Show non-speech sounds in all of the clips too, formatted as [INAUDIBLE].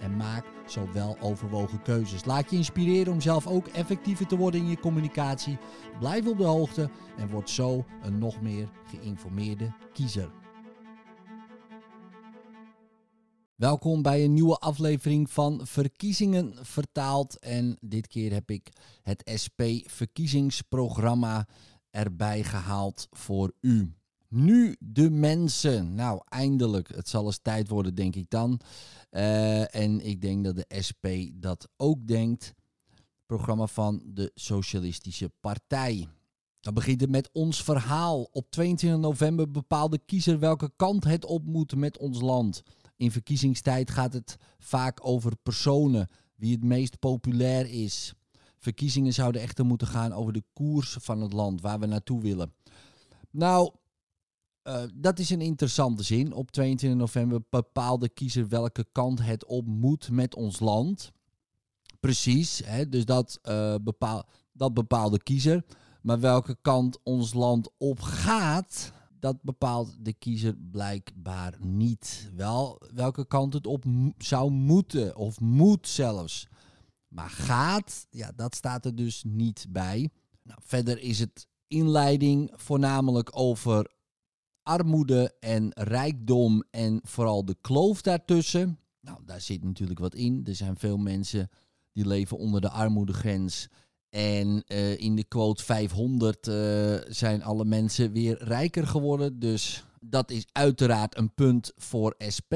en maak zo wel overwogen keuzes. Laat je inspireren om zelf ook effectiever te worden in je communicatie. Blijf op de hoogte en word zo een nog meer geïnformeerde kiezer. Welkom bij een nieuwe aflevering van Verkiezingen vertaald. En dit keer heb ik het SP-verkiezingsprogramma erbij gehaald voor u. Nu de mensen. Nou, eindelijk. Het zal eens tijd worden, denk ik dan. Uh, en ik denk dat de SP dat ook denkt. Programma van de Socialistische Partij. Dan begint het met ons verhaal. Op 22 november bepaalt de kiezer welke kant het op moet met ons land. In verkiezingstijd gaat het vaak over personen, wie het meest populair is. Verkiezingen zouden echter moeten gaan over de koers van het land, waar we naartoe willen. Nou, uh, dat is een interessante zin. Op 22 november bepaalt de kiezer welke kant het op moet met ons land. Precies, hè? dus dat, uh, bepaal, dat bepaalt de kiezer. Maar welke kant ons land op gaat, dat bepaalt de kiezer blijkbaar niet. Wel welke kant het op zou moeten, of moet zelfs. Maar gaat, ja, dat staat er dus niet bij. Nou, verder is het inleiding voornamelijk over armoede en rijkdom en vooral de kloof daartussen. Nou, daar zit natuurlijk wat in. Er zijn veel mensen die leven onder de armoedegrens. En uh, in de quote 500 uh, zijn alle mensen weer rijker geworden. Dus dat is uiteraard een punt voor SP.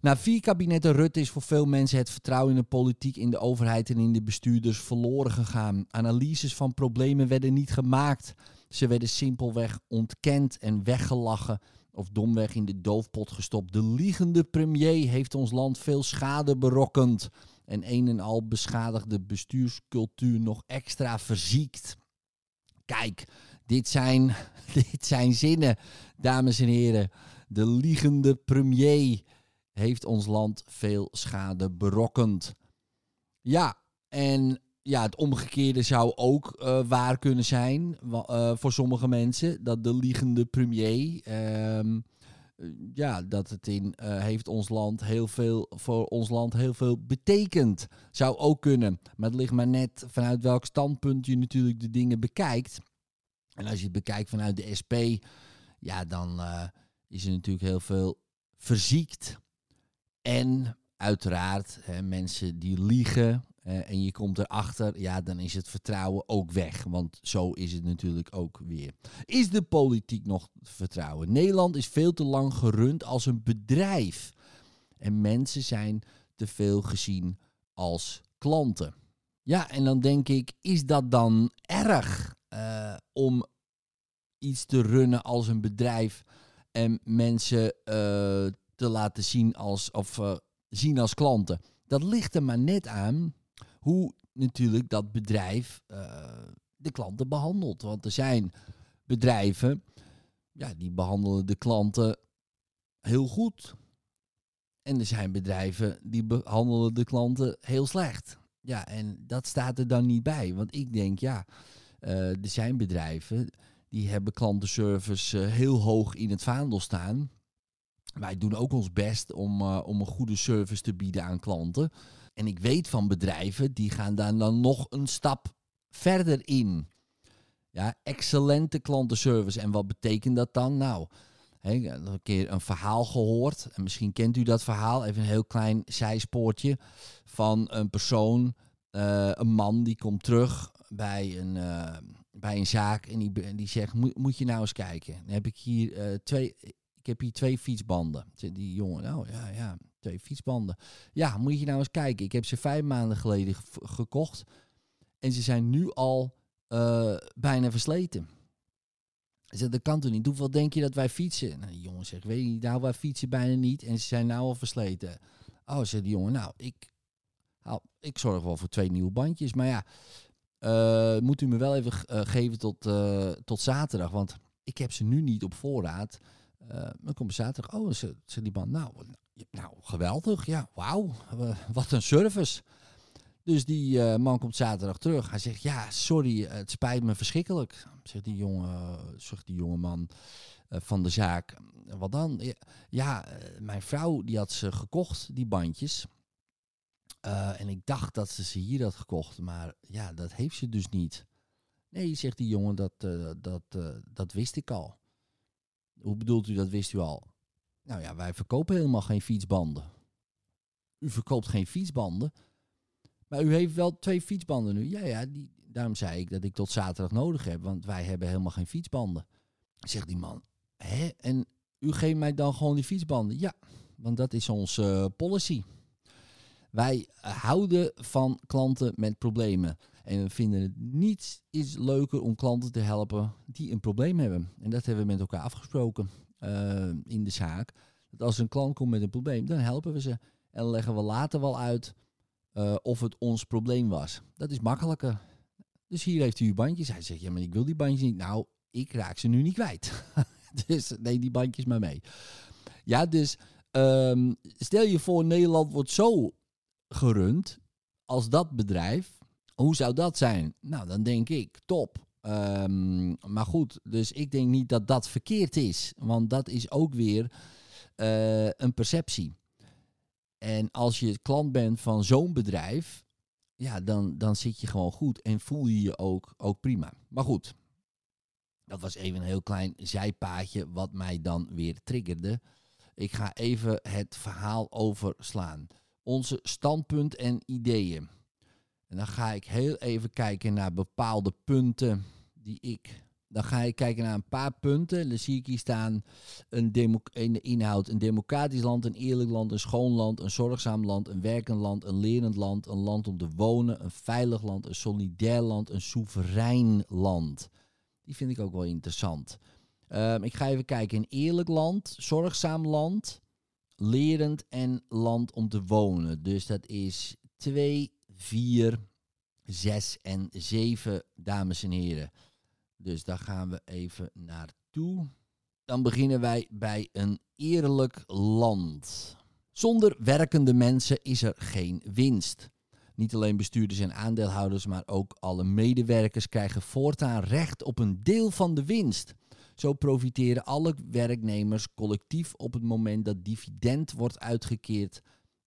Na vier kabinetten Rutte is voor veel mensen het vertrouwen in de politiek, in de overheid en in de bestuurders verloren gegaan. Analyses van problemen werden niet gemaakt. Ze werden simpelweg ontkend en weggelachen of domweg in de doofpot gestopt. De liegende premier heeft ons land veel schade berokkend en een en al beschadigde bestuurscultuur nog extra verziekt. Kijk, dit zijn, [LAUGHS] dit zijn zinnen, dames en heren. De liegende premier heeft ons land veel schade berokkend. Ja, en ja, het omgekeerde zou ook uh, waar kunnen zijn uh, voor sommige mensen. Dat de liegende premier, uh, ja, dat het in heeft ons land heel veel, voor ons land heel veel betekent. Zou ook kunnen. Maar het ligt maar net vanuit welk standpunt je natuurlijk de dingen bekijkt. En als je het bekijkt vanuit de SP, ja, dan is er natuurlijk heel veel verziekt. En uiteraard hè, mensen die liegen uh, en je komt erachter, ja, dan is het vertrouwen ook weg. Want zo is het natuurlijk ook weer. Is de politiek nog vertrouwen? Nederland is veel te lang gerund als een bedrijf. En mensen zijn te veel gezien als klanten. Ja, en dan denk ik, is dat dan erg uh, om iets te runnen als een bedrijf en mensen uh, te laten zien als, of, zien als klanten? Dat ligt er maar net aan hoe natuurlijk dat bedrijf uh, de klanten behandelt. Want er zijn bedrijven, ja, die behandelen de klanten heel goed. En er zijn bedrijven die behandelen de klanten heel slecht. Ja, en dat staat er dan niet bij. Want ik denk, ja, uh, er zijn bedrijven die hebben klantenservice uh, heel hoog in het vaandel staan. Wij doen ook ons best om, om een goede service te bieden aan klanten. En ik weet van bedrijven die gaan daar dan nog een stap verder in. Ja, excellente klantenservice. En wat betekent dat dan? Nou, heb een keer een verhaal gehoord. En misschien kent u dat verhaal. Even een heel klein zijspoortje. Van een persoon, uh, een man, die komt terug bij een, uh, bij een zaak. En die, die zegt, moet, moet je nou eens kijken. Dan heb ik hier uh, twee... Ik heb hier twee fietsbanden. Die jongen, nou ja, ja, twee fietsbanden. Ja, moet je nou eens kijken. Ik heb ze vijf maanden geleden gekocht. En ze zijn nu al uh, bijna versleten. Zeg, dat kan toch niet? Hoeveel denk je dat wij fietsen? Nou, die jongen zegt, weet je niet, nou, wij fietsen bijna niet. En ze zijn nou al versleten. Oh, zegt die jongen, nou, ik, ik zorg wel voor twee nieuwe bandjes. Maar ja, eh, moet u me wel even eh, geven tot, eh, tot zaterdag, want ik heb ze nu niet op voorraad. Uh, dan komt zaterdag, oh, ze, ze die man, nou, nou geweldig, ja, wauw, wat een service. Dus die man komt zaterdag terug. Hij zegt, ja, sorry, het spijt me verschrikkelijk. Zegt die jonge, zegt die jonge man van de zaak. Wat dan? Ja, mijn vrouw die had ze gekocht, die bandjes. En ik dacht dat ze ze hier had gekocht, maar ja, dat heeft ze dus niet. Nee, zegt die jongen, dat, dat, dat wist ik al. Hoe bedoelt u dat wist u al? Nou ja, wij verkopen helemaal geen fietsbanden. U verkoopt geen fietsbanden, maar u heeft wel twee fietsbanden nu. Ja, ja, die, daarom zei ik dat ik tot zaterdag nodig heb, want wij hebben helemaal geen fietsbanden. Zegt die man, hè? En u geeft mij dan gewoon die fietsbanden? Ja, want dat is onze policy. Wij houden van klanten met problemen. En we vinden het niets is leuker om klanten te helpen die een probleem hebben. En dat hebben we met elkaar afgesproken uh, in de zaak. Dat als een klant komt met een probleem, dan helpen we ze. En leggen we later wel uit uh, of het ons probleem was. Dat is makkelijker. Dus hier heeft u uw bandjes. Hij zegt, ja, maar ik wil die bandjes niet. Nou, ik raak ze nu niet kwijt. [LAUGHS] dus neem die bandjes maar mee. Ja, dus um, stel je voor, Nederland wordt zo gerund als dat bedrijf. Hoe zou dat zijn? Nou, dan denk ik top. Um, maar goed, dus ik denk niet dat dat verkeerd is. Want dat is ook weer uh, een perceptie. En als je klant bent van zo'n bedrijf, ja, dan, dan zit je gewoon goed en voel je je ook, ook prima. Maar goed, dat was even een heel klein zijpaadje wat mij dan weer triggerde. Ik ga even het verhaal overslaan onze standpunt en ideeën. En dan ga ik heel even kijken naar bepaalde punten die ik. Dan ga ik kijken naar een paar punten. Dan zie ik hier staan een in de inhoud een democratisch land, een eerlijk land, een schoon land, een zorgzaam land, een werkend land, een lerend land, een land om te wonen, een veilig land, een solidair land, een soeverein land. Die vind ik ook wel interessant. Um, ik ga even kijken. Een eerlijk land, zorgzaam land, lerend en land om te wonen. Dus dat is 2, 4, 6 en 7, dames en heren. Dus daar gaan we even naartoe. Dan beginnen wij bij een eerlijk land. Zonder werkende mensen is er geen winst. Niet alleen bestuurders en aandeelhouders, maar ook alle medewerkers krijgen voortaan recht op een deel van de winst. Zo profiteren alle werknemers collectief op het moment dat dividend wordt uitgekeerd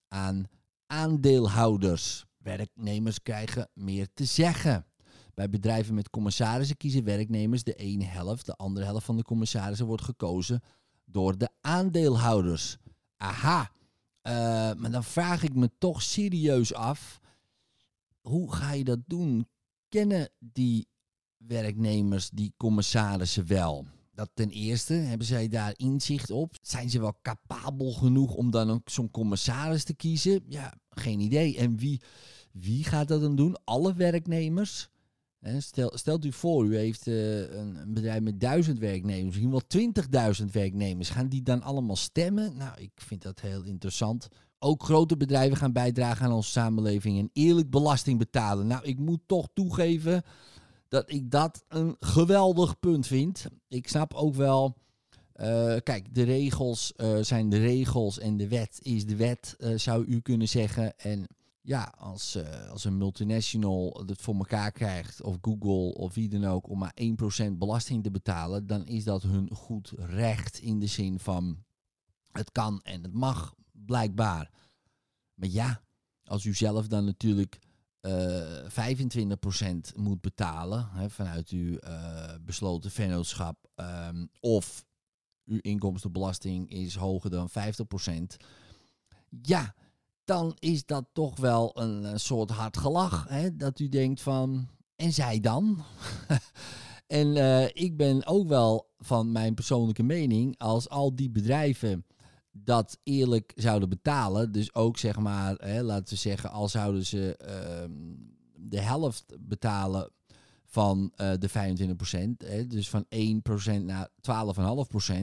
aan aandeelhouders. Werknemers krijgen meer te zeggen. Bij bedrijven met commissarissen kiezen werknemers de ene helft, de andere helft van de commissarissen wordt gekozen door de aandeelhouders. Aha, uh, maar dan vraag ik me toch serieus af, hoe ga je dat doen? Kennen die werknemers die commissarissen wel? Dat ten eerste, hebben zij daar inzicht op? Zijn ze wel capabel genoeg om dan zo'n commissaris te kiezen? Ja, geen idee. En wie, wie gaat dat dan doen? Alle werknemers? Stel, stelt u voor, u heeft uh, een, een, bedrijf met duizend werknemers, misschien wel twintigduizend werknemers. Gaan die dan allemaal stemmen? Nou, ik vind dat heel interessant. Ook grote bedrijven gaan bijdragen aan onze samenleving en eerlijk belasting betalen. Nou, ik moet toch toegeven dat ik dat een geweldig punt vind. Ik snap ook wel. Uh, kijk, de regels uh, zijn de regels en de wet is de wet, uh, zou u kunnen zeggen. En ja, als, als een multinational het voor elkaar krijgt, of Google of wie dan ook, om maar 1% belasting te betalen, dan is dat hun goed recht in de zin van het kan en het mag, blijkbaar. Maar ja, als u zelf dan natuurlijk 25% moet betalen hè, vanuit uw uh, besloten vennootschap. Um, of uw inkomstenbelasting is hoger dan 50%. Ja, dan is dat toch wel een, een soort hard gelach. Hè, dat u denkt van, en zij dan? [LAUGHS] en uh, ik ben ook wel van mijn persoonlijke mening, als al die bedrijven dat eerlijk zouden betalen. Dus ook zeg maar, hè, laten we zeggen, al zouden ze uh, de helft betalen van uh, de 25%, hè, dus van 1% naar 12,5%.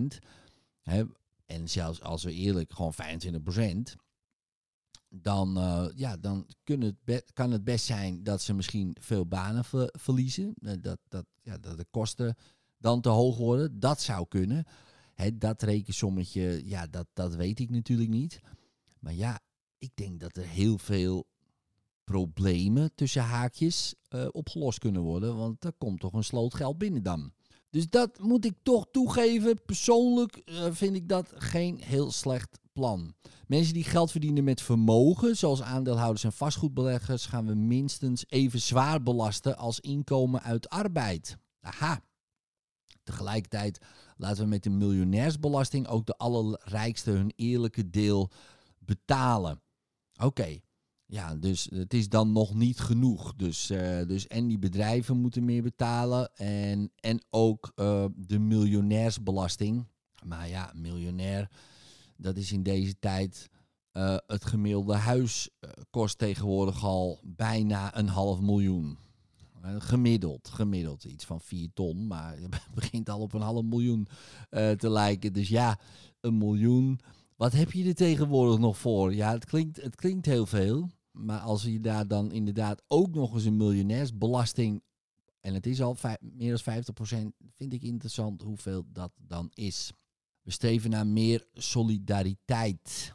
Hè, en zelfs als we eerlijk gewoon 25%, dan, uh, ja, dan het kan het best zijn dat ze misschien veel banen verliezen. dat, dat, ja, dat de kosten dan te hoog worden. Dat zou kunnen. Hè, dat rekensommetje, ja, dat, dat weet ik natuurlijk niet. Maar ja, ik denk dat er heel veel problemen tussen haakjes uh, opgelost kunnen worden. Want er komt toch een sloot geld binnen dan. Dus dat moet ik toch toegeven. Persoonlijk uh, vind ik dat geen heel slecht plan. Mensen die geld verdienen met vermogen, zoals aandeelhouders en vastgoedbeleggers, gaan we minstens even zwaar belasten als inkomen uit arbeid. Aha. Tegelijkertijd laten we met de miljonairsbelasting ook de allerrijkste hun eerlijke deel betalen. Oké, ja, dus het is dan nog niet genoeg. Dus, uh, dus en die bedrijven moeten meer betalen en, en ook uh, de miljonairsbelasting. Maar ja, miljonair, dat is in deze tijd uh, het gemiddelde huis kost tegenwoordig al bijna een half miljoen. Gemiddeld, gemiddeld iets van 4 ton, maar [LAUGHS] het begint al op een half miljoen te lijken. Dus ja, een miljoen. Wat heb je er tegenwoordig nog voor? Ja, het klinkt, het klinkt heel veel. Maar als je daar dan inderdaad ook nog eens een miljonairsbelasting. En het is al meer dan 50%, vind ik interessant hoeveel dat dan is. We streven naar meer solidariteit.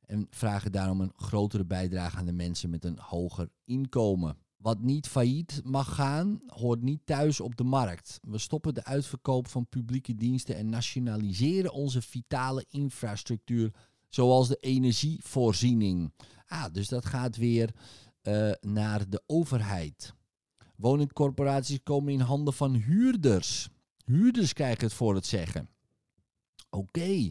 En vragen daarom een grotere bijdrage aan de mensen met een hoger inkomen. Wat niet failliet mag gaan, hoort niet thuis op de markt. We stoppen de uitverkoop van publieke diensten en nationaliseren onze vitale infrastructuur, zoals de energievoorziening. Ah, dus dat gaat weer uh, naar de overheid. Woningcorporaties komen in handen van huurders. Huurders krijgen het voor het zeggen. Oké,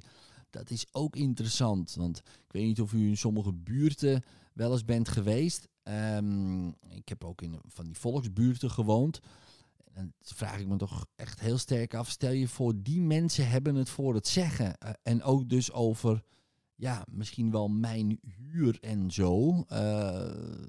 dat is ook interessant. Want ik weet niet of u in sommige buurten wel eens bent geweest. Um, ik heb ook in van die volksbuurten gewoond. En vraag ik me toch echt heel sterk af. Stel je voor, die mensen hebben het voor het zeggen. Uh, en ook dus over ja, misschien wel mijn huur en zo. Uh,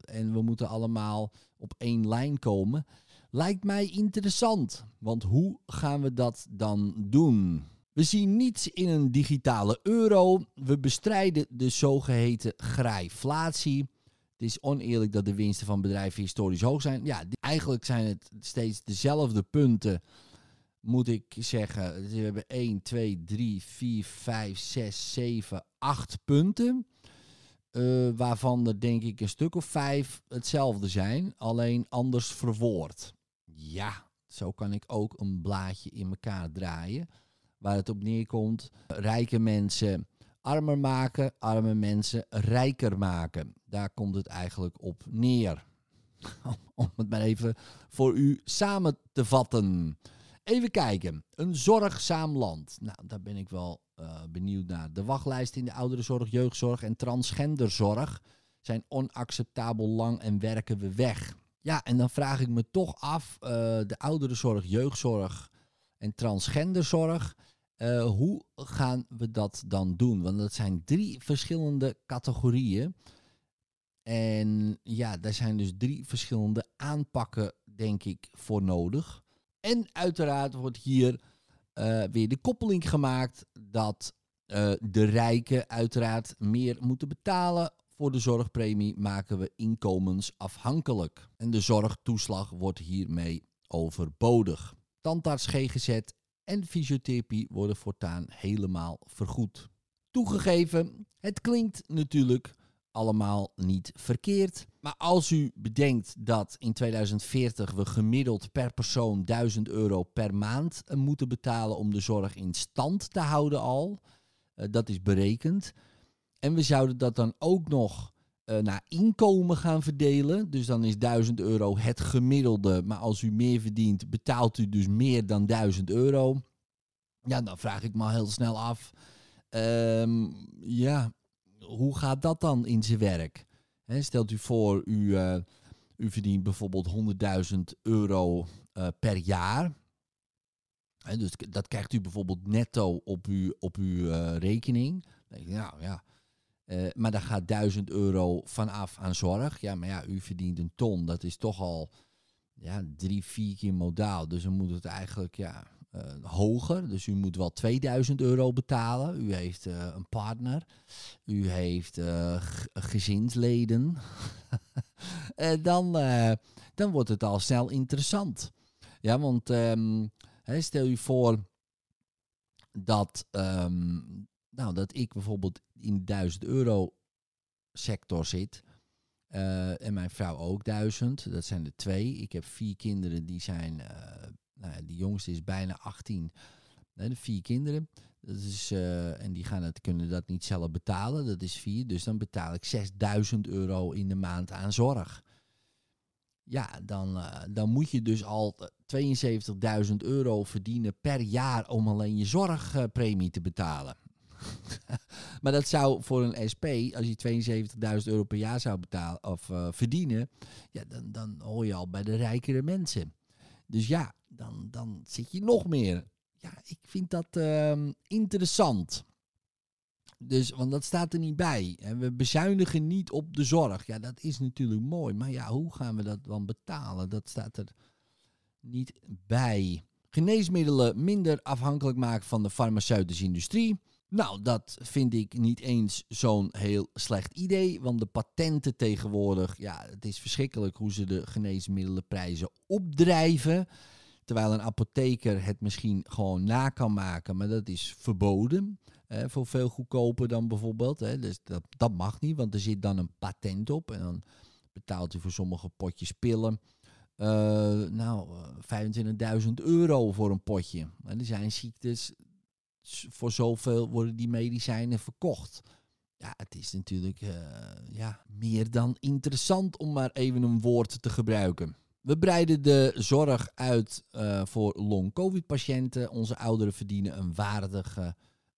en we moeten allemaal op één lijn komen. Lijkt mij interessant. Want hoe gaan we dat dan doen? We zien niets in een digitale euro. We bestrijden de zogeheten grijflatie. Het is oneerlijk dat de winsten van bedrijven historisch hoog zijn. Ja, eigenlijk zijn het steeds dezelfde punten moet ik zeggen, we hebben 1, 2, 3, 4, 5, 6, 7, 8 punten. Uh, waarvan er denk ik een stuk of vijf hetzelfde zijn, alleen anders verwoord. Ja, zo kan ik ook een blaadje in elkaar draaien. Waar het op neerkomt, rijke mensen armer maken, arme mensen rijker maken. Daar komt het eigenlijk op neer. [LAUGHS] Om het maar even voor u samen te vatten. Even kijken. Een zorgzaam land. Nou, daar ben ik wel uh, benieuwd naar. De wachtlijsten in de ouderenzorg, jeugdzorg en transgenderzorg zijn onacceptabel lang en werken we weg. Ja, en dan vraag ik me toch af, uh, de ouderenzorg, jeugdzorg en transgenderzorg, uh, hoe gaan we dat dan doen? Want dat zijn drie verschillende categorieën. En ja, daar zijn dus drie verschillende aanpakken, denk ik, voor nodig. En uiteraard wordt hier uh, weer de koppeling gemaakt dat uh, de rijken uiteraard meer moeten betalen. Voor de zorgpremie maken we inkomensafhankelijk. En de zorgtoeslag wordt hiermee overbodig. Tandarts, GGZ en fysiotherapie worden voortaan helemaal vergoed. Toegegeven, het klinkt natuurlijk allemaal niet verkeerd. Maar als u bedenkt dat in 2040 we gemiddeld per persoon 1000 euro per maand eh, moeten betalen om de zorg in stand te houden al, uh, dat is berekend. En we zouden dat dan ook nog naar inkomen gaan verdelen. Dus dan is 1000 euro het gemiddelde. Maar als u meer verdient, betaalt u dus meer dan 1000 euro. Ja, dan vraag ik me heel snel af. Um, ja, hoe gaat dat dan in zijn werk? stelt u voor, u, uh, u verdient bijvoorbeeld 100.000 euro uh, per jaar. He, dus dat krijgt u bijvoorbeeld netto op uw, op uw rekening. Nou ja, maar daar gaat 1000 euro vanaf aan zorg. Ja, maar ja, u verdient een ton. Dat is toch al ja, drie, vier keer modaal. Dus dan moet het eigenlijk, ja, hoger. Dus u moet wel 2000 euro betalen. U heeft een partner. U heeft gezinsleden. [LAUGHS] dan, dan wordt het al snel interessant. Ja, want ehm, stel je voor dat, ehm, nou, dat ik bijvoorbeeld in de 1000 euro sector zit. Uh, en mijn vrouw ook 1000. Dat zijn er twee. Ik heb vier kinderen die zijn. Uh, nou ja, die jongste is bijna 18. Nee, de vier kinderen. Dat is, uh, en die gaan het, kunnen dat niet zelf betalen. Dat is vier. Dus dan betaal ik 6000 euro in de maand aan zorg. Ja, dan, dan moet je dus al 72.000 euro verdienen per jaar om alleen je zorgpremie te betalen. [LAUGHS] maar dat zou voor een SP, als je 72.000 euro per jaar zou betalen of uh, verdienen, ja, dan, dan hoor je al bij de rijkere mensen. Dus ja, dan, dan zit je nog meer. Ja, ik vind dat uh, interessant. Dus, want dat staat er niet bij. En we bezuinigen niet op de zorg. Ja, dat is natuurlijk mooi. Maar ja, hoe gaan we dat dan betalen? Dat staat er niet bij. Geneesmiddelen minder afhankelijk maken van de farmaceutische industrie. Nou, dat vind ik niet eens zo'n heel slecht idee. Want de patenten tegenwoordig, ja, het is verschrikkelijk hoe ze de geneesmiddelenprijzen opdrijven. Terwijl een apotheker het misschien gewoon na kan maken, maar dat is verboden. Hè, voor veel goedkoper dan bijvoorbeeld. Hè. Dus dat, dat mag niet, want er zit dan een patent op. En dan betaalt u voor sommige potjes pillen. Uh, nou, 25.000 euro voor een potje. En er zijn ziektes, voor zoveel worden die medicijnen verkocht. Ja, het is natuurlijk uh, ja, meer dan interessant om maar even een woord te gebruiken. We breiden de zorg uit uh, voor long-covid-patiënten. Onze ouderen verdienen een waardige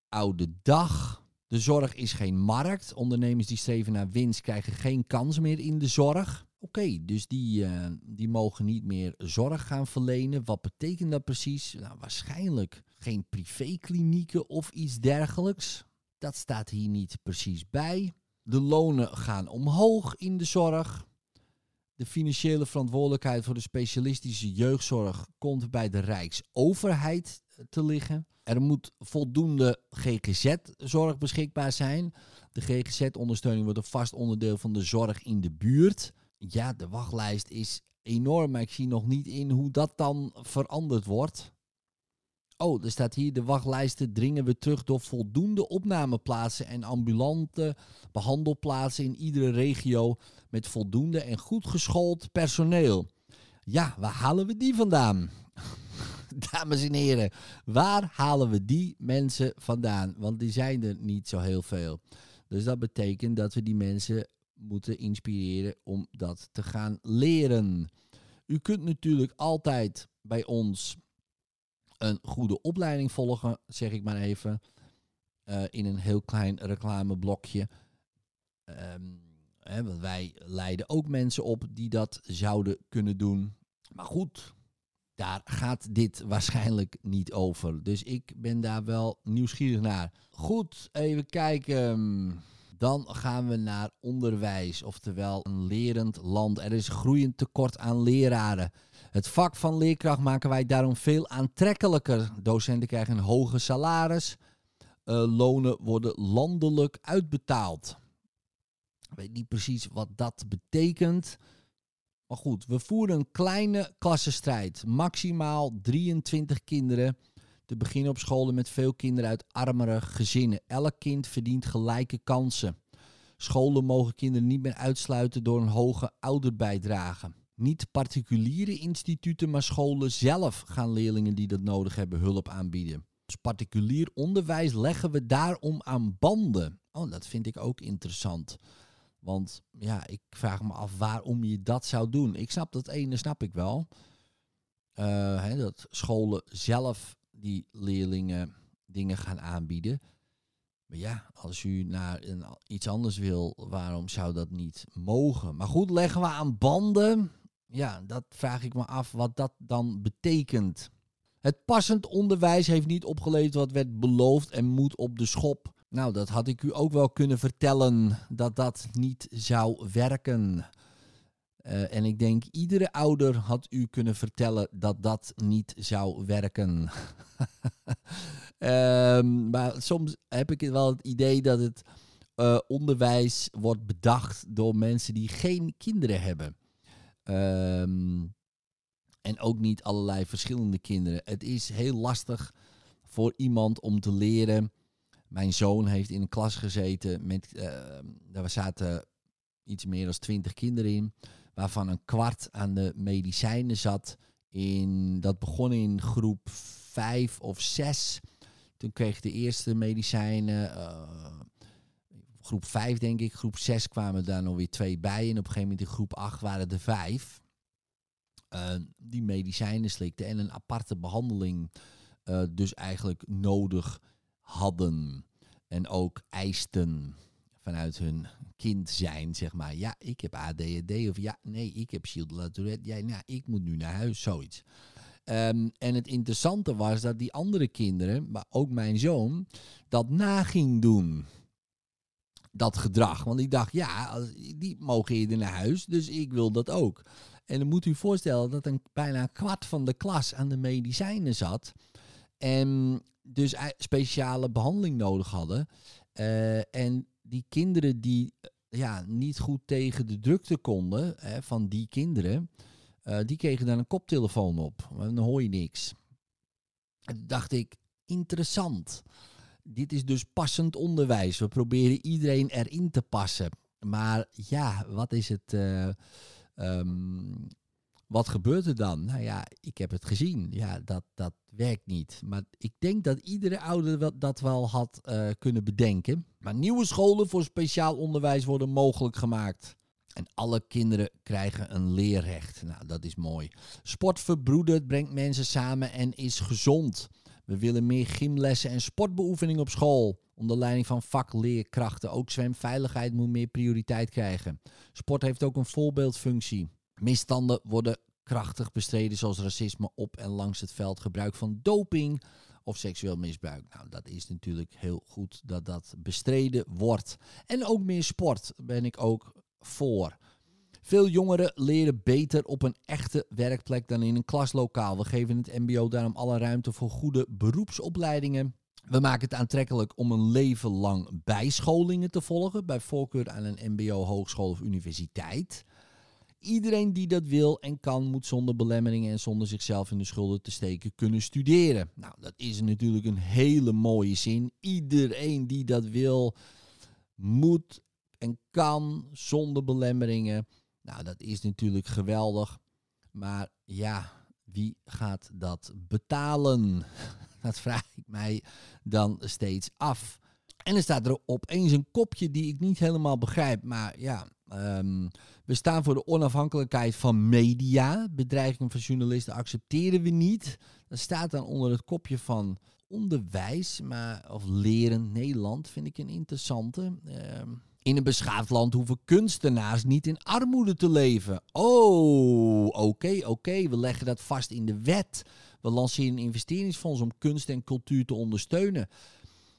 oude dag. De zorg is geen markt. Ondernemers die streven naar winst krijgen geen kans meer in de zorg. Oké, dus die, uh, die mogen niet meer zorg gaan verlenen. Wat betekent dat precies? Nou, waarschijnlijk geen privéklinieken of iets dergelijks. Dat staat hier niet precies bij. De lonen gaan omhoog in de zorg. De financiële verantwoordelijkheid voor de specialistische jeugdzorg komt bij de Rijksoverheid te liggen. Er moet voldoende GGZ-zorg beschikbaar zijn. De GGZ-ondersteuning wordt een vast onderdeel van de zorg in de buurt. Ja, de wachtlijst is enorm, maar ik zie nog niet in hoe dat dan veranderd wordt. Oh, er staat hier de wachtlijsten dringen we terug door voldoende opnameplaatsen en ambulante behandelplaatsen in iedere regio met voldoende en goed geschoold personeel. Ja, waar halen we die vandaan? [LAUGHS] Dames en heren, waar halen we die mensen vandaan? Want die zijn er niet zo heel veel. Dus dat betekent dat we die mensen moeten inspireren om dat te gaan leren. U kunt natuurlijk altijd bij ons een goede opleiding volgen, zeg ik maar even. Uh, in een heel klein reclameblokje. Um, hè, want wij leiden ook mensen op die dat zouden kunnen doen. Maar goed, daar gaat dit waarschijnlijk niet over. Dus ik ben daar wel nieuwsgierig naar. Goed, even kijken. Dan gaan we naar onderwijs, oftewel een lerend land. Er is groeiend tekort aan leraren. Het vak van leerkracht maken wij daarom veel aantrekkelijker. Docenten krijgen een hoger salaris. Uh, lonen worden landelijk uitbetaald. Ik weet niet precies wat dat betekent. Maar goed, we voeren een kleine klassenstrijd. Maximaal 23 kinderen te beginnen op scholen met veel kinderen uit armere gezinnen. Elk kind verdient gelijke kansen. Scholen mogen kinderen niet meer uitsluiten door een hoge ouderbijdrage. Niet particuliere instituten, maar scholen zelf gaan leerlingen die dat nodig hebben hulp aanbieden. Dus particulier onderwijs leggen we daarom aan banden. Oh, dat vind ik ook interessant. Want ja, ik vraag me af waarom je dat zou doen. Ik snap dat ene, snap ik wel. Uh, dat scholen zelf die leerlingen dingen gaan aanbieden. Maar ja, als u naar iets anders wil, waarom zou dat niet mogen? Maar goed, leggen we aan banden. Ja, dat vraag ik me af wat dat dan betekent. Het passend onderwijs heeft niet opgeleverd wat werd beloofd en moet op de schop. Nou, dat had ik u ook wel kunnen vertellen dat dat niet zou werken. Uh, en ik denk, iedere ouder had u kunnen vertellen dat dat niet zou werken. um, [LAUGHS] maar soms heb ik wel het idee dat het uh, onderwijs wordt bedacht door mensen die geen kinderen hebben. Um, en ook niet allerlei verschillende kinderen. Het is heel lastig voor iemand om te leren. Mijn zoon heeft in een klas gezeten met, uh, daar zaten iets meer dan twintig kinderen in, waarvan een kwart aan de medicijnen zat. In, dat begon in groep vijf of zes. Toen kreeg de eerste medicijnen, uh, groep vijf denk ik, groep zes kwamen daar nog weer twee bij. En op een gegeven moment in groep acht waren er vijf. Uh, die medicijnen slikten en een aparte behandeling uh, dus eigenlijk nodig hadden. En ook eisten vanuit hun kind zijn, zeg maar. Ja, ik heb ADHD of ja, nee, ik heb de Ja, nou, ik moet nu naar huis, zoiets. Um, en het interessante was dat die andere kinderen, maar ook mijn zoon, dat na ging doen. Dat gedrag. Want ik dacht, ja, die mogen eerder naar huis, dus ik wil dat ook. En dan moet u voorstellen dat een bijna kwart van de klas aan de medicijnen zat. En dus speciale behandeling nodig hadden. Uh, en die kinderen die ja, niet goed tegen de drukte konden hè, van die kinderen, uh, die kregen dan een koptelefoon op. Dan hoor je niks. En dacht ik, interessant. Dit is dus passend onderwijs. We proberen iedereen erin te passen. Maar ja, wat is het? Uh, um, wat gebeurt er dan? Nou ja, ik heb het gezien. Ja, dat, dat werkt niet. Maar ik denk dat iedere ouder dat wel had uh, kunnen bedenken. Maar nieuwe scholen voor speciaal onderwijs worden mogelijk gemaakt. En alle kinderen krijgen een leerrecht. Nou, dat is mooi. Sport verbroedert, brengt mensen samen en is gezond. We willen meer gymlessen en sportbeoefening op school. Onder leiding van vakleerkrachten. Ook zwemveiligheid moet meer prioriteit krijgen. Sport heeft ook een voorbeeldfunctie. Misstanden worden krachtig bestreden, zoals racisme op en langs het veld, gebruik van doping of seksueel misbruik. Nou, dat is natuurlijk heel goed dat dat bestreden wordt. En ook meer sport ben ik ook voor. Veel jongeren leren beter op een echte werkplek dan in een klaslokaal. We geven het MBO daarom alle ruimte voor goede beroepsopleidingen. We maken het aantrekkelijk om een leven lang bijscholingen te volgen, bij voorkeur aan een MBO, hogeschool of universiteit. Iedereen die dat wil en kan, moet zonder belemmeringen en zonder zichzelf in de schulden te steken kunnen studeren. Nou, dat is natuurlijk een hele mooie zin. Iedereen die dat wil, moet en kan zonder belemmeringen. Nou, dat is natuurlijk geweldig. Maar ja, wie gaat dat betalen? [LAUGHS] Dat vraag ik mij dan steeds af. En er staat er opeens een kopje die ik niet helemaal begrijp. Maar ja, um, we staan voor de onafhankelijkheid van media. Bedreiging van journalisten accepteren we niet. Dat staat dan onder het kopje van onderwijs, maar, of leren Nederland, vind ik een interessante. Um, in een beschaafd land hoeven kunstenaars niet in armoede te leven. Oh, oké, oké. We leggen dat vast in de wet. We lanceren een investeringsfonds om kunst en cultuur te ondersteunen.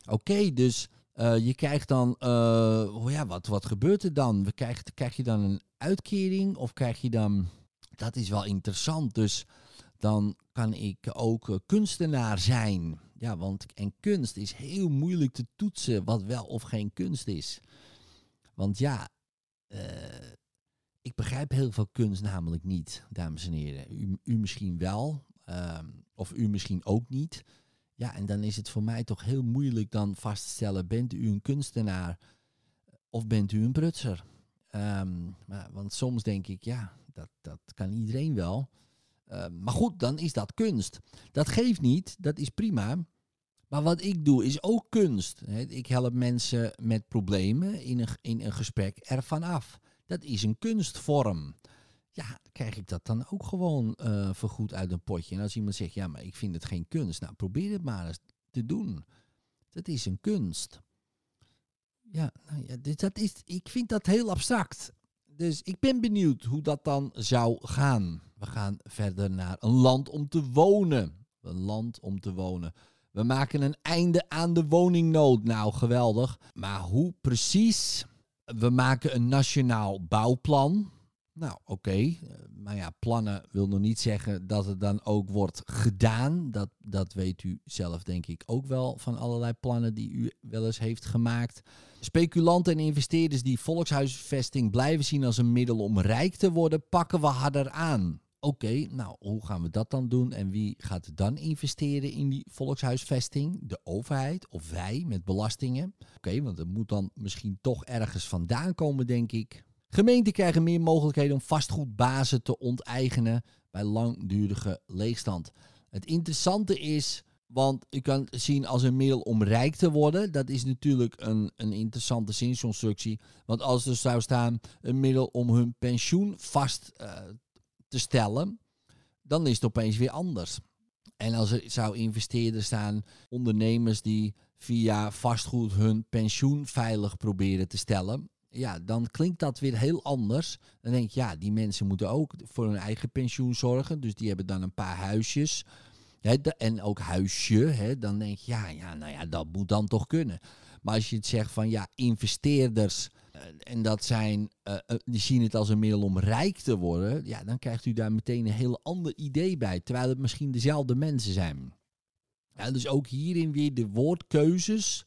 Oké, dus uh, je krijgt dan, uh, oh ja, wat, wat gebeurt er dan? We krijg, krijg je dan een uitkering of krijg je dan, dat is wel interessant. Dus dan kan ik ook uh, kunstenaar zijn. Ja, want en kunst is heel moeilijk te toetsen wat wel of geen kunst is. Want ja, ik begrijp heel veel kunst namelijk niet, dames en heren. U, u misschien wel, ehm, of u misschien ook niet. Ja, en dan is het voor mij toch heel moeilijk dan vast te stellen, bent u een kunstenaar of bent u een prutser? Um, maar, want soms denk ik, ja, dat, dat kan iedereen wel. Uh, maar goed, dan is dat kunst. Dat geeft niet, dat is prima. Maar wat ik doe is ook kunst. Ik help mensen met problemen in een, in een gesprek ervan af. Dat is een kunstvorm ja, krijg ik dat dan ook gewoon uh, vergoed uit een potje. En als iemand zegt, ja, maar ik vind het geen kunst. Nou, probeer het maar eens te doen. Dat is een kunst. Ja, nou ja dat is, ik vind dat heel abstract. Dus ik ben benieuwd hoe dat dan zou gaan. We gaan verder naar een land om te wonen. Een land om te wonen. We maken een einde aan de woningnood. Nou, geweldig. Maar hoe precies? We maken een nationaal bouwplan Nou, oké. Maar ja, plannen wil nog niet zeggen dat het dan ook wordt gedaan. Dat, dat weet u zelf denk ik ook wel van allerlei plannen die u wel eens heeft gemaakt. Speculanten en investeerders die volkshuisvesting blijven zien als een middel om rijk te worden, pakken we harder aan. Oké, nou hoe gaan we dat dan doen en wie gaat dan investeren in die volkshuisvesting? De overheid of wij met belastingen? Oké, want het moet dan misschien toch ergens vandaan komen, denk ik. Gemeenten krijgen meer mogelijkheden om vastgoedbazen te onteigenen bij langdurige leegstand. Het interessante is, want je kan zien als een middel om rijk te worden. Dat is natuurlijk een, een interessante zinsconstructie. Want als er zou staan een middel om hun pensioen vast uh, te stellen, dan is het opeens weer anders. En als er zou investeerders staan, ondernemers die via vastgoed hun pensioen veilig proberen te stellen, ja, dan klinkt dat weer heel anders. Dan denk je, ja, die mensen moeten ook voor hun eigen pensioen zorgen. Dus die hebben dan een paar huisjes. Hè, en ook huisje. Dan denk je, ja, ja, nou ja, dat moet dan toch kunnen. Maar als je het zegt van, ja, investeerders en dat zijn, uh, die zien het als een middel om rijk te worden, ja, dan krijgt u daar meteen een heel ander idee bij, terwijl het misschien dezelfde mensen zijn. Ja, dus ook hierin weer de woordkeuzes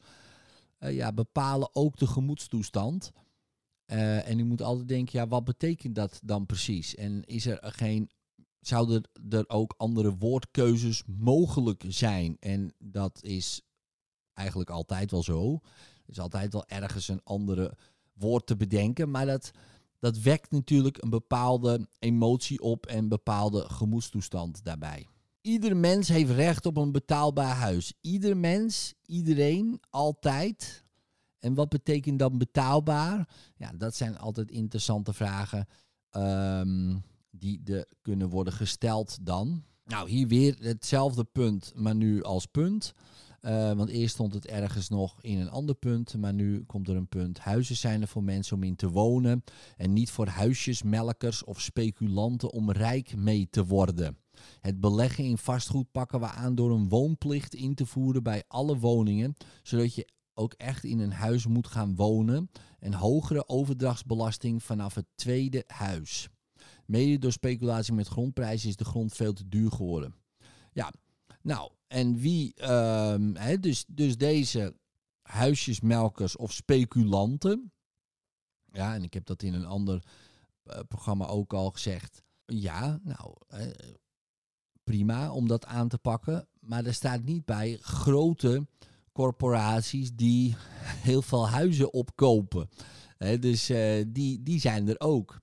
uh, ja, bepalen ook de gemoedstoestand. En u moet altijd denken, ja, wat betekent dat dan precies? En is er geen, zouden er ook andere woordkeuzes mogelijk zijn? En dat is eigenlijk altijd wel zo. Er is altijd wel ergens een andere woord te bedenken. Maar dat, dat wekt natuurlijk een bepaalde emotie op en een bepaalde gemoedstoestand daarbij. Ieder mens heeft recht op een betaalbaar huis. Ieder mens, iedereen, altijd. En wat betekent dan betaalbaar? Ja, dat zijn altijd interessante vragen um, die er kunnen worden gesteld dan. Nou, hier weer hetzelfde punt, maar nu als punt. Uh, want eerst stond het ergens nog in een ander punt, maar nu komt er een punt. Huizen zijn er voor mensen om in te wonen en niet voor huisjesmelkers of speculanten om rijk mee te worden. Het beleggen in vastgoed pakken we aan door een woonplicht in te voeren bij alle woningen, zodat je ook echt in een huis moet gaan wonen en hogere overdrachtsbelasting vanaf het tweede huis. Mede door speculatie met grondprijzen is de grond veel te duur geworden. Ja, nou, en wie, um, dus, dus deze huisjesmelkers of speculanten, ja, en ik heb dat in een ander uh, programma ook al gezegd. Ja, nou, prima om dat aan te pakken, maar er staat niet bij grote corporaties die [LAUGHS] heel veel huizen opkopen. He, dus uh, die, die zijn er ook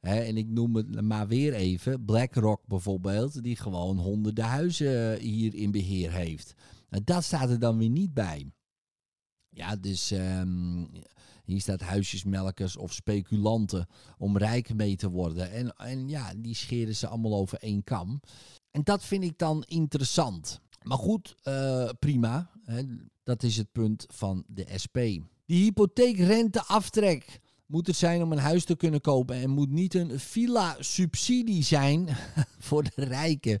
en ik noem het maar weer even, BlackRock bijvoorbeeld, die gewoon honderden huizen hier in beheer heeft. Dat staat er dan weer niet bij. Ja, dus um, hier staat huisjesmelkers of speculanten om rijk mee te worden. En, en ja, die scheren ze allemaal over één kam. En dat vind ik dan interessant. Maar goed, uh, prima. Hè, dat is het punt van de SP. Die hypotheekrenteaftrek moet het zijn om een huis te kunnen kopen en moet niet een villa-subsidie zijn [LAUGHS] voor de rijken.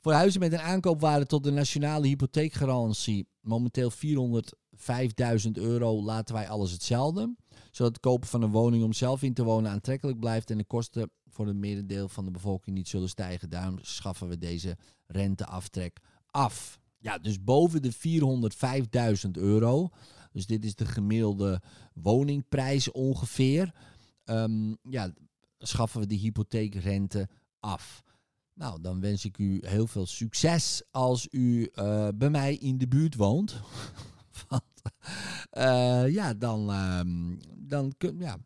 Voor huizen met een aankoopwaarde tot de nationale hypotheekgarantie, momenteel 405.000 euro, laten wij alles hetzelfde. Zodat het kopen van een woning om zelf in te wonen aantrekkelijk blijft en de kosten voor het merendeel van de bevolking niet zullen stijgen. Daarom schaffen we deze renteaftrek af. Ja, dus boven de 405.000 euro dus dit is de gemiddelde woningprijs ongeveer. Um, ja, schaffen we de hypotheekrente af. Nou, dan wens ik u heel veel succes als u uh, bij mij in de buurt woont. [LAUGHS] Want uh, ja, dan, um, dan kun, ja,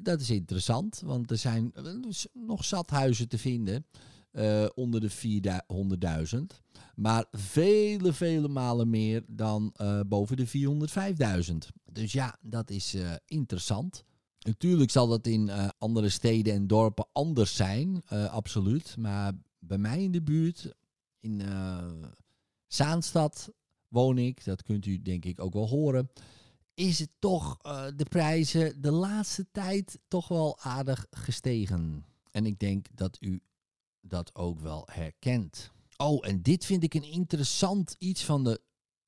dat is interessant. Want er zijn nog zat huizen te vinden uh, onder de 400.000. Maar vele, vele malen meer dan uh, boven de 405.000. Dus ja, dat is uh, interessant. Natuurlijk zal dat in andere steden en dorpen anders zijn, absoluut. Maar bij mij in de buurt, in Zaanstad woon ik, dat kunt u denk ik ook wel horen. Is het toch de prijzen de laatste tijd toch wel aardig gestegen. En ik denk dat u dat ook wel herkent. Oh, en dit vind ik een interessant iets van de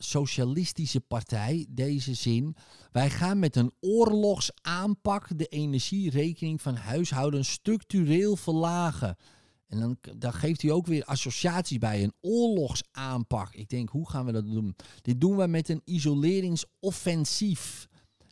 socialistische partij, deze zin. Wij gaan met een oorlogsaanpak de energierekening van huishoudens structureel verlagen. En dan, dan geeft hij ook weer associaties bij een oorlogsaanpak. Ik denk, hoe gaan we dat doen? Dit doen we met een isoleringsoffensief.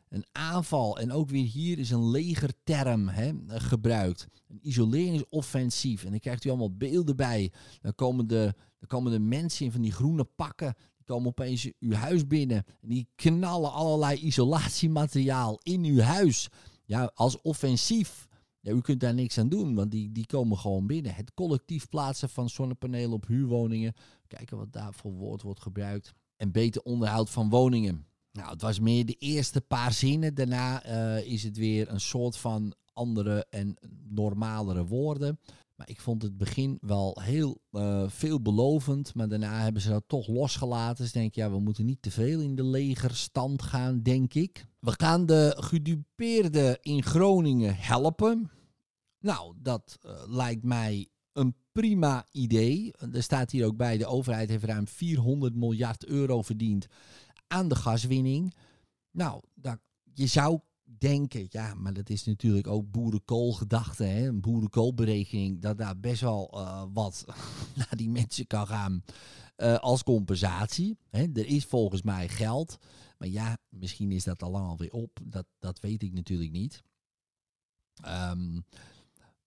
Een aanval. En ook weer hier is een legerterm hè, gebruikt. Een isoleringsoffensief. En dan krijgt u allemaal beelden bij. Dan komen de, dan komen de mensen in van die groene pakken. Die komen opeens uw huis binnen. En die knallen allerlei isolatiemateriaal in uw huis. Ja, als offensief. Ja, u kunt daar niks aan doen, want die, die komen gewoon binnen. Het collectief plaatsen van zonnepanelen op huurwoningen. Kijken wat daar voor woord wordt gebruikt. En beter onderhoud van woningen. Nou, het was meer de eerste paar zinnen. Daarna uh, is het weer een soort van andere en normalere woorden. Maar ik vond het begin wel heel uh, veelbelovend. Maar daarna hebben ze dat toch losgelaten. Dus denk ik, ja, we moeten niet te veel in de legerstand gaan, denk ik. We gaan de gedupeerden in Groningen helpen. Nou, dat uh, lijkt mij een prima idee. Er staat hier ook bij, de overheid heeft ruim 400 miljard euro verdiend aan de gaswinning. Nou, dat, je zou denken, ja, maar dat is natuurlijk ook boerenkoolgedachte, hè, een boerenkoolberekening, dat daar best wel uh, wat [LAUGHS] naar die mensen kan gaan uh, als compensatie. Hè. Er is volgens mij geld, maar ja, misschien is dat al lang alweer op, dat, dat weet ik natuurlijk niet. Um,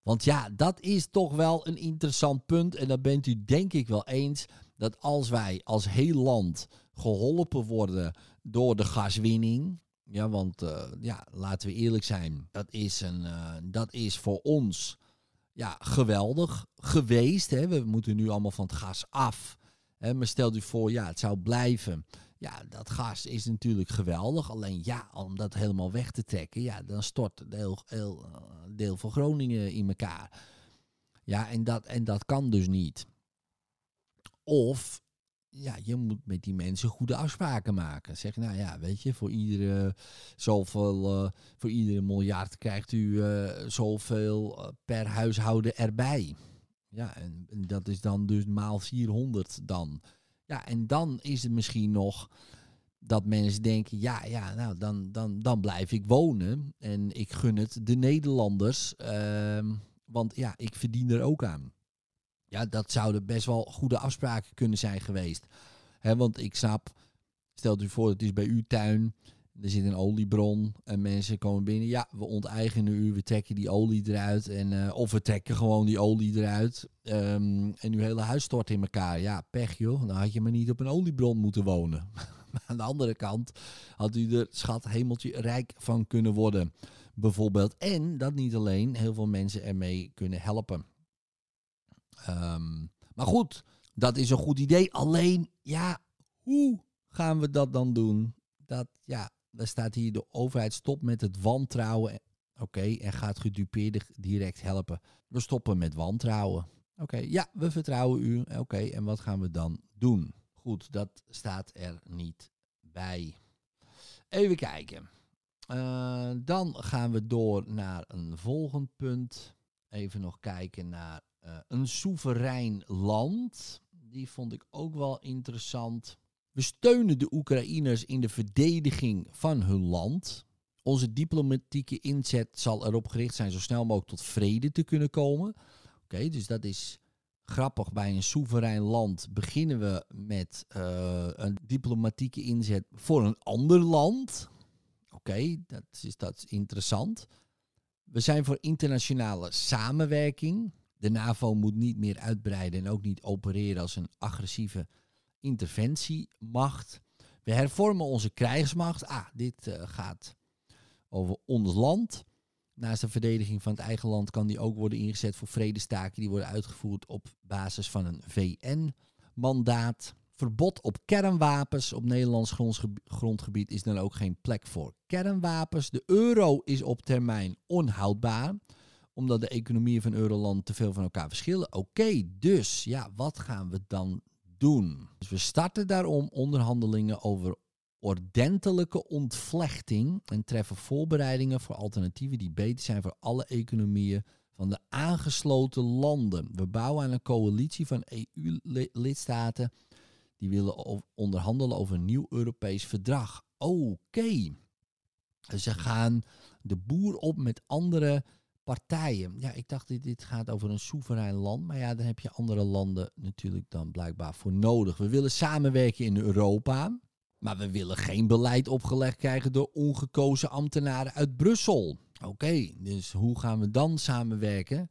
want ja, dat is toch wel een interessant punt en dat bent u denk ik wel eens, dat als wij als heel land geholpen worden door de gaswinning, ja, want uh, ja, laten we eerlijk zijn, dat is, een, uh, dat is voor ons ja, geweldig geweest. Hè. We moeten nu allemaal van het gas af. Hè. Maar stel u voor, ja, het zou blijven. Ja, dat gas is natuurlijk geweldig. Alleen ja, om dat helemaal weg te trekken, ja, dan stort een deel, heel, uh, deel van Groningen in elkaar. Ja, en dat, en dat kan dus niet. Of ja, je moet met die mensen goede afspraken maken. Zeg, nou ja, weet je, voor iedere zoveel, uh, voor iedere miljard krijgt u uh, zoveel per huishouden erbij. Ja, en, en, dat is dan dus maal 400 dan. Ja, en dan is het misschien nog dat mensen denken, ja, ja, nou, dan, dan, dan blijf ik wonen. En ik gun het de Nederlanders, ehm, want ja, ik verdien er ook aan. Ja, dat zouden best wel goede afspraken kunnen zijn geweest. He, want ik snap, stelt u voor, het is bij uw tuin. Er zit een oliebron en mensen komen binnen. Ja, we onteigenen u, we trekken die olie eruit. En, uh, of we trekken gewoon die olie eruit. Um, en uw hele huis stort in elkaar. Ja, pech joh, dan had je maar niet op een oliebron moeten wonen. [LAUGHS] aan de andere kant had u er schat hemeltje rijk van kunnen worden. Bijvoorbeeld. En dat niet alleen heel veel mensen ermee kunnen helpen. Um, maar goed, dat is een goed idee. Alleen, ja, hoe gaan we dat dan doen? Dat, ja, daar staat hier de overheid stopt met het wantrouwen. Oké, en gaat gedupeerden direct helpen. We stoppen met wantrouwen. Oké, ja, we vertrouwen u. Oké, en wat gaan we dan doen? Goed, dat staat er niet bij. Even kijken. Uh, dan gaan we door naar een volgend punt. Even nog kijken naar uh, een soeverein land. Die vond ik ook wel interessant. We steunen de Oekraïners in de verdediging van hun land. Onze diplomatieke inzet zal erop gericht zijn zo snel mogelijk tot vrede te kunnen komen. Oké, dus dat is grappig. Bij een soeverein land beginnen we met uh, een diplomatieke inzet voor een ander land. Oké, dat, is, dat is interessant. We zijn voor internationale samenwerking. De NAVO moet niet meer uitbreiden en ook niet opereren als een agressieve interventiemacht. We hervormen onze krijgsmacht. Ah, dit uh, gaat over ons land. Naast de verdediging van het eigen land kan die ook worden ingezet voor vredestaken die worden uitgevoerd op basis van een VN-mandaat. Verbod op kernwapens op Nederlands grondgebied is dan ook geen plek voor kernwapens. De euro is op termijn onhoudbaar omdat de economieën van Euroland te veel van elkaar verschillen. Oké, dus ja, wat gaan we dan doen? Dus we starten daarom onderhandelingen over ordentelijke ontvlechting en treffen voorbereidingen voor alternatieven die beter zijn voor alle economieën van de aangesloten landen. We bouwen aan een coalitie van EU-lidstaten Die willen onderhandelen over een nieuw Europees verdrag. Oké. Ze gaan de boer op met andere partijen. Ja, ik dacht dit, dit gaat over een soeverein land. Maar ja, daar heb je andere landen natuurlijk dan blijkbaar voor nodig. We willen samenwerken in Europa. Maar we willen geen beleid opgelegd krijgen door ongekozen ambtenaren uit Brussel. Oké, dus hoe gaan we dan samenwerken?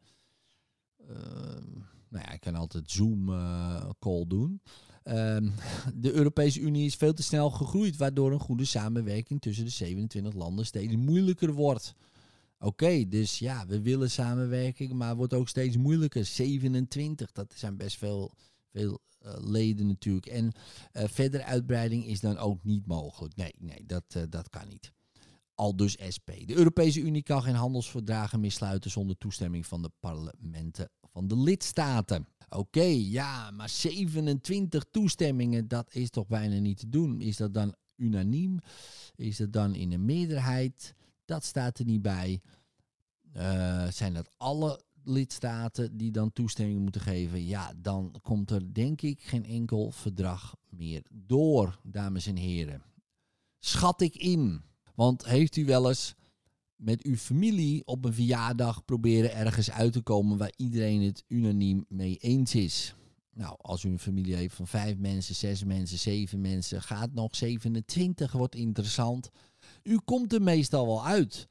Uh, nou ja, ik kan altijd Zoom-call uh, doen. Uh, [LAUGHS] de Europese Unie is veel te snel gegroeid, waardoor een goede samenwerking tussen de 27 landen steeds moeilijker wordt. Oké, dus ja, we willen samenwerking, maar wordt ook steeds moeilijker. 27, dat zijn best veel, veel uh, leden natuurlijk. En uh, verdere uitbreiding is dan ook niet mogelijk. Nee, nee, dat, uh, dat kan niet. Al dus SP. De Europese Unie kan geen handelsverdragen meer sluiten zonder toestemming van de parlementen van de lidstaten. Oké, ja, maar 27 toestemmingen, dat is toch bijna niet te doen. Is dat dan unaniem? Is dat dan in een meerderheid? Dat staat er niet bij. Uh, zijn dat alle lidstaten die dan toestemming moeten geven? Ja, dan komt er denk ik geen enkel verdrag meer door, dames en heren. Schat ik in. Want heeft u wel eens met uw familie op een verjaardag proberen ergens uit te komen waar iedereen het unaniem mee eens is? Nou, als u een familie heeft van vijf mensen, zes mensen, zeven mensen, gaat nog 27, wordt interessant. U komt er meestal wel uit.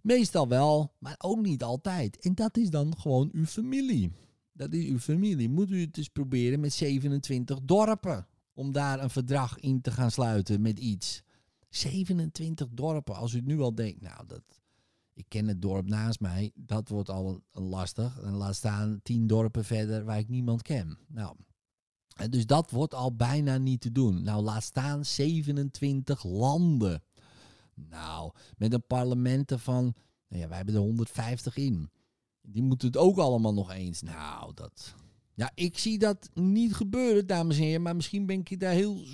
Meestal wel, maar ook niet altijd. En dat is dan gewoon uw familie. Dat is uw familie. Moet u het eens proberen met 27 dorpen. Om daar een verdrag in te gaan sluiten met iets. 27 dorpen. Als u nu al denkt, nou, dat, ik ken het dorp naast mij. Dat wordt al lastig. En laat staan 10 dorpen verder waar ik niemand ken. Nou, dus dat wordt al bijna niet te doen. Nou, laat staan 27 landen. Nou, met een parlementen van, nou ja, wij hebben er 150 in. Die moeten het ook allemaal nog eens. Nou, dat. Ja, ik zie dat niet gebeuren, dames en heren. Maar misschien ben ik daar heel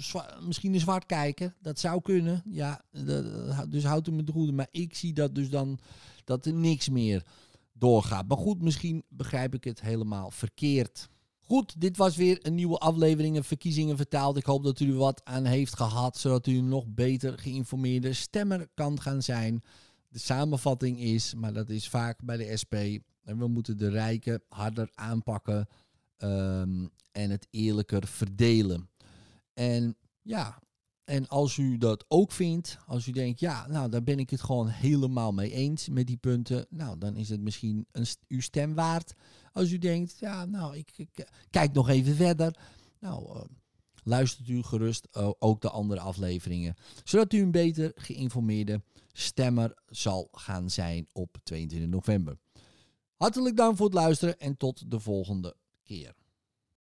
misschien een zwart kijken. Dat zou kunnen. Ja, dus houdt u me de goede. Maar ik zie dat dus dan dat er niks meer doorgaat. Maar goed, misschien begrijp ik het helemaal verkeerd. Goed, dit was weer een nieuwe aflevering Verkiezingen vertaald. Ik hoop dat u er wat aan heeft gehad, zodat u nog beter geïnformeerde stemmer kan gaan zijn. De samenvatting is, maar dat is vaak bij de SP, en we moeten de rijken harder aanpakken um, en het eerlijker verdelen. En ja, en als u dat ook vindt, als u denkt, ja, nou, daar ben ik het gewoon helemaal mee eens met die punten, nou, dan is het misschien een, uw stem waard. Als u denkt, ja, nou, ik, ik kijk nog even verder. Nou, uh, luistert u gerust uh, ook de andere afleveringen, zodat u een beter geïnformeerde stemmer zal gaan zijn op 22 november. Hartelijk dank voor het luisteren en tot de volgende keer.